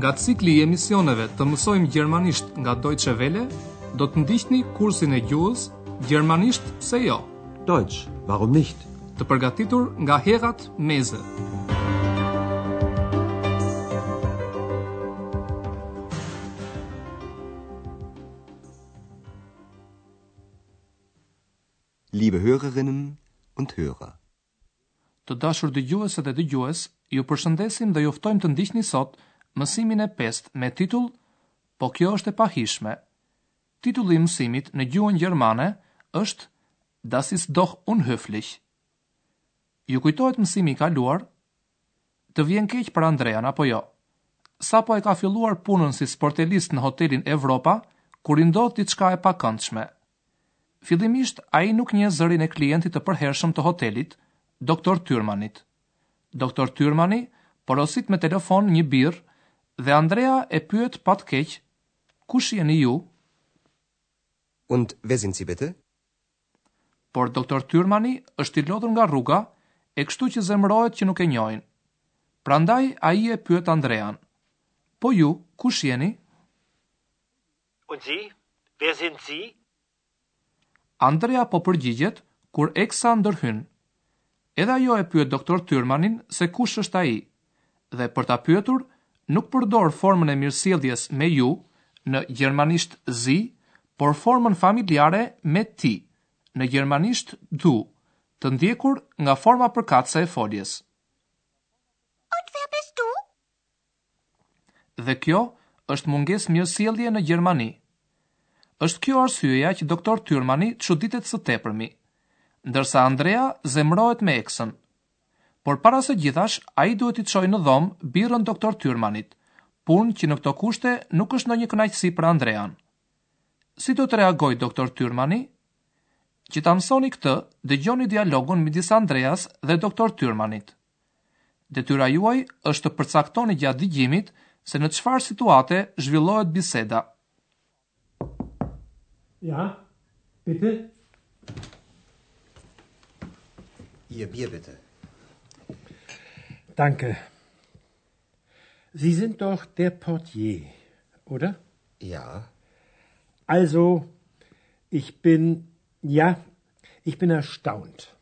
Nga cikli i emisioneve të mësojmë gjermanisht nga Deutsche Welle, do të ndiqni kursin e gjuhës Gjermanisht pse jo? Deutsch, warum nicht? Të përgatitur nga Herrad Meese. Liebe Hörerinnen und Hörer. Të dashur dëgjuese dhe dëgjues, ju përshëndesim dhe ju ftojmë të ndiqni sot mësimin e pestë me titull Po kjo është e pahijshme. Titulli i mësimit në gjuhën gjermane është Das ist doch unhöflich. Ju kujtohet mësimi i kaluar Të vjen keq për Andrean, apo jo? Sapo e ka filluar punën si sportelist në hotelin Evropa, kur i ndodh diçka e pakëndshme. Fillimisht, ai nuk njeh zërin e klientit të përhershëm të hotelit, Doktor Tyrmanit. Doktor Tyrmani porosit me telefon një birrë dhe Andrea e pyet pa të keq, Kush jeni ju? Und wer sind Sie bitte? Por Doktor Tyrmani është i lodhur nga rruga e kështu që zemërohet që nuk e njohin. Prandaj ai e pyet Andrean, Po ju, kush jeni? Und Sie, wer sind Sie? Andrea po përgjigjet kur Eksa ndërhyn. Edhe ajo e pyet Doktor Tyrmanin se kush është ai dhe për ta pyetur nuk përdor formën e mirësjelljes me ju, në gjermanisht Sie, por formën familjare me Ti, në gjermanisht Du, të ndjekur nga forma përkatëse e foljes. Und wer bist du? Dhe kjo është mungesë mirësjellje në Gjermani. Është kjo arsyeja që Doktor Tyrmani çuditet së tepërmi. Ndërsa Andrea zemërohet me eksën. Por para së gjithash ai duhet t'i çojë në dhomë birrën Doktor Tyrmanit, punë që në këto kushte nuk është ndonjë kënaqësi për Andrean. Si do të reagojë Doktor Tyrmani? Që ta mësoni këtë, dëgjoni dialogun midis Andreas dhe Doktor Tyrmanit. Detyra juaj është të përcaktoni gjatë dëgjimit se në çfarë situate zhvillohet biseda. Ja, bitte. Ihr Bier bitte. Danke. Sie sind doch der Portier, oder? Ja. Also, ich bin, ja, ich bin erstaunt.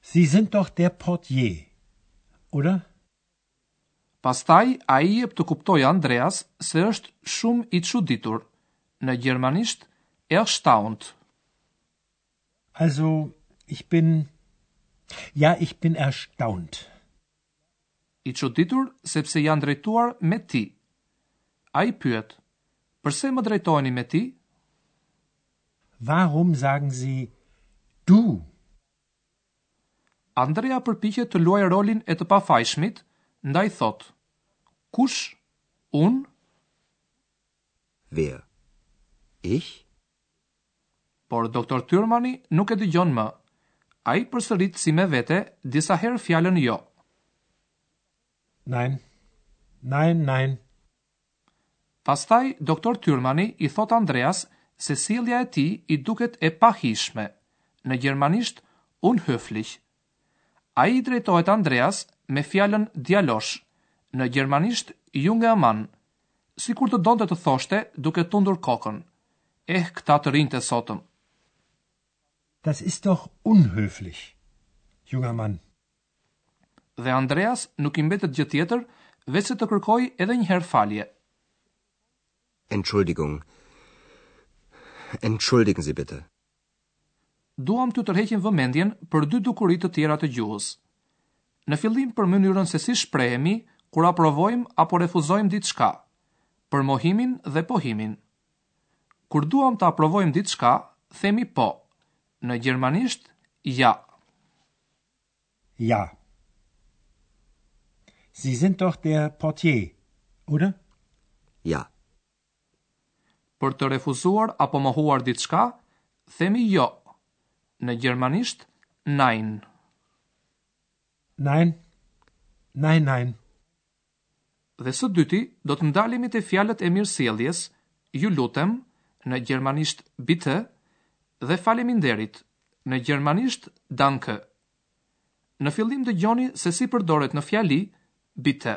Sie sind doch der Portier, oder? Pastaj ai jep të kuptojë Andreas se është shumë i çuditur, në gjermanisht erstaunt. Also, ich bin, ja, ich bin erstaunt. I çuditur sepse i janë drejtuar me ti. Ai pyet, Përse më drejtoheni me ti? Warum sagen Sie du? Andrea përpiqet të luajë rolin e të pafajshmit, ndaj thotë, Kush? Unë? Wer? Ich? Por Doktor Tyrmani nuk e dëgjon më. Ai përsërit si me vete disa herë fjalën jo. Nein. Nein, nein. Pastaj Doktor Tyrmani i thotë Andreas se sjellja e tij i duket e pahijshme, në gjermanisht unhöflich, Ai i drejtohet Andreas me fjalën djalosh, në gjermanisht junger Mann, sikur të donte të thoshte duke tundur kokën, Eh, këta të rinjtë e sotëm! Das ist doch unhöflich, junger Mann! Dhe Andreas nuk i mbetet gjë tjetër veçse të kërkojë edhe një herë falje. Entschuldigung, entschuldigen Sie bitte! duam t'ju tërheqim vëmendjen për dy dukuri të tjera të gjuhës. Në fillim për mënyrën se si shprehemi kur aprovojmë apo refuzojmë diçka, për mohimin dhe pohimin. Kur duam të aprovojmë diçka, themi po, në gjermanisht ja. Ja. Sie sind doch der Portier, oder? Ja. Për të refuzuar apo mohuar diçka, themi jo, në gjermanisht nein. Nein, nein, nein. Dhe së dyti, do të ndalemi te fjalët e mirësjelljes, ju lutem, në gjermanisht bitte, dhe faleminderit, në gjermanisht danke. Në fillim dëgjoni se si përdoret në fjali bitte.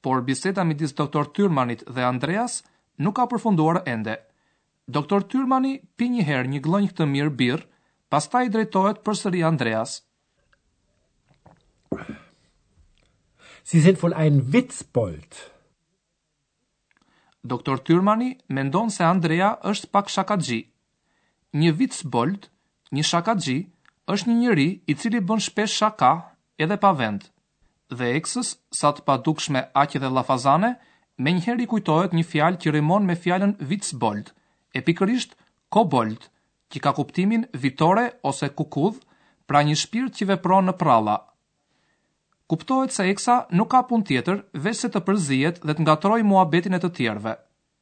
Por biseda midis Doktor Tyrmanit dhe Andreas nuk ka përfunduar ende. Doktor Tyrmani pi një herë një gllënjkë të mirë birrë, pastaj i drejtohet përsëri Andreas. Sie sind wohl ein Witzbold. Doktor Tyrmani mendon se Andrea është pak shakaxhi. Një Witzbold, një shakaxhi, është një njeri i cili bën shpesh shaka edhe pa vend. dhe Eksës sa të padukshme aq edhe llafazane, menjëherë i kujtohet një fjalë që rimon me fjalën Witzbold, e pikërisht Kobold, që ka kuptimin vitore ose kukudh, pra një shpirt që vepron në prralla. Kuptohet se Eksa nuk ka punë tjetër veçse të përzihet dhe të ngatërrojë muhabetin e të tjerëve.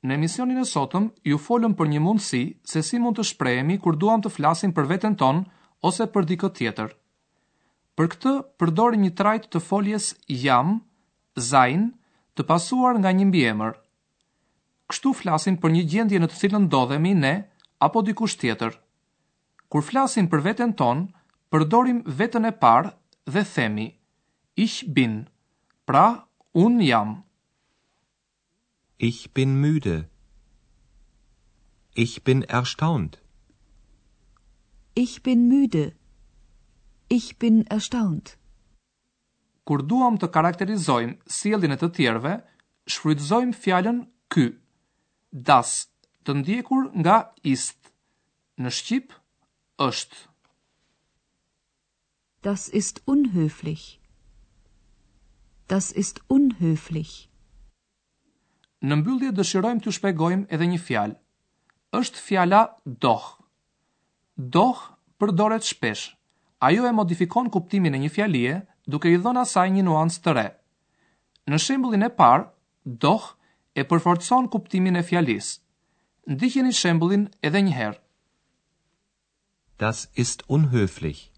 Në emisionin e sotëm ju folëm për një mundësi se si mund të shprehemi kur duam të flasim për veten tonë ose për dikë tjetër. Për këtë përdorim një trajtë të foljes jam, sein, të pasuar nga një mbiemër. Kështu flasim për një gjendje në të cilën ndodhemi ne apo dikush tjetër. Kur flasim për veten tonë, përdorim vetën e parë dhe themi, Ich bin, pra unë jam. Ich bin müde. Ich bin erstaunt. Ich bin müde. Ich bin erstaunt. Kur duam të karakterizojmë sjelljen e të tjerëve, shfrytëzojmë fjalën ky. Das, të ndjekur nga ist. Në shqip është. Das ist unhöflich. Das ist unhöflich. Në mbyllje dëshirojmë t'ju shpegojmë edhe një fjalë. Është fjala doch. Doch përdoret shpesh. Ajo e modifikon kuptimin e një fjalie duke i dhënë asaj një nuancë të re. Në shembullin e parë, doch e përforcon kuptimin e fjalisë. Ndiqeni shembullin edhe një herë. Das ist unhöflich.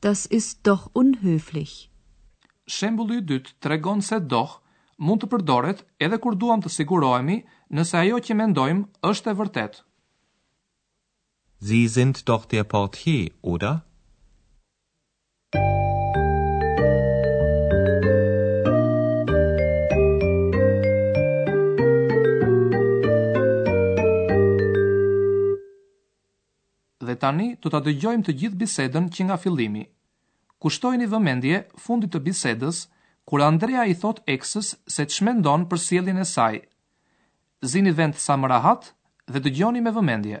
Das ist doch unhöflich. Shembulli i dytë tregon se doch mund të përdoret edhe kur duam të sigurohemi nëse ajo që mendojmë është e vërtetë. Sie sind doch der Portier, oder? Dhe tani do ta dëgjojmë të gjithë bisedën që nga fillimi. Kushtojini vëmendje fundit të bisedës kur Andrea i thotë Eksës se ç'mendon për sjelljen e saj. Zini vend sa më rahat dhe dëgjoni me vëmendje.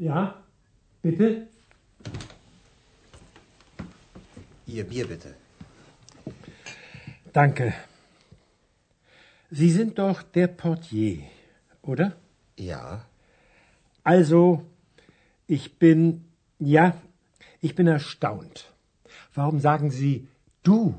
Ja, bitte? Ihr Bier bitte. Danke. Sie sind doch der Portier, oder? Ja. Also, ich bin, ja, ich bin erstaunt. Warum sagen Sie du?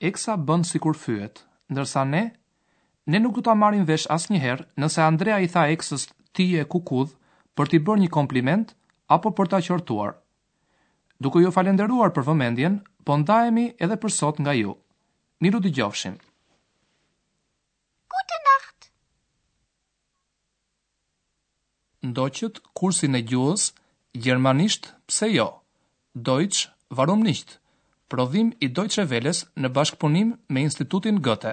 Eksa bën sikur fyet, ndërsa ne ne nuk do ta marrim vesh asnjëherë nëse Andrea i tha Eksës ti je kukudh për t'i bërë një kompliment apo për ta qortuar. Duke ju falenderuar për vëmendjen, po ndajemi edhe për sot nga ju. Mirë u dëgjofshim. Gute Nacht! Ndoqët kursin e gjuhës gjermanisht pse jo, Deutsch warum nicht, prodhim i Deutsche Welles në bashkëpunim me Institutin Goethe.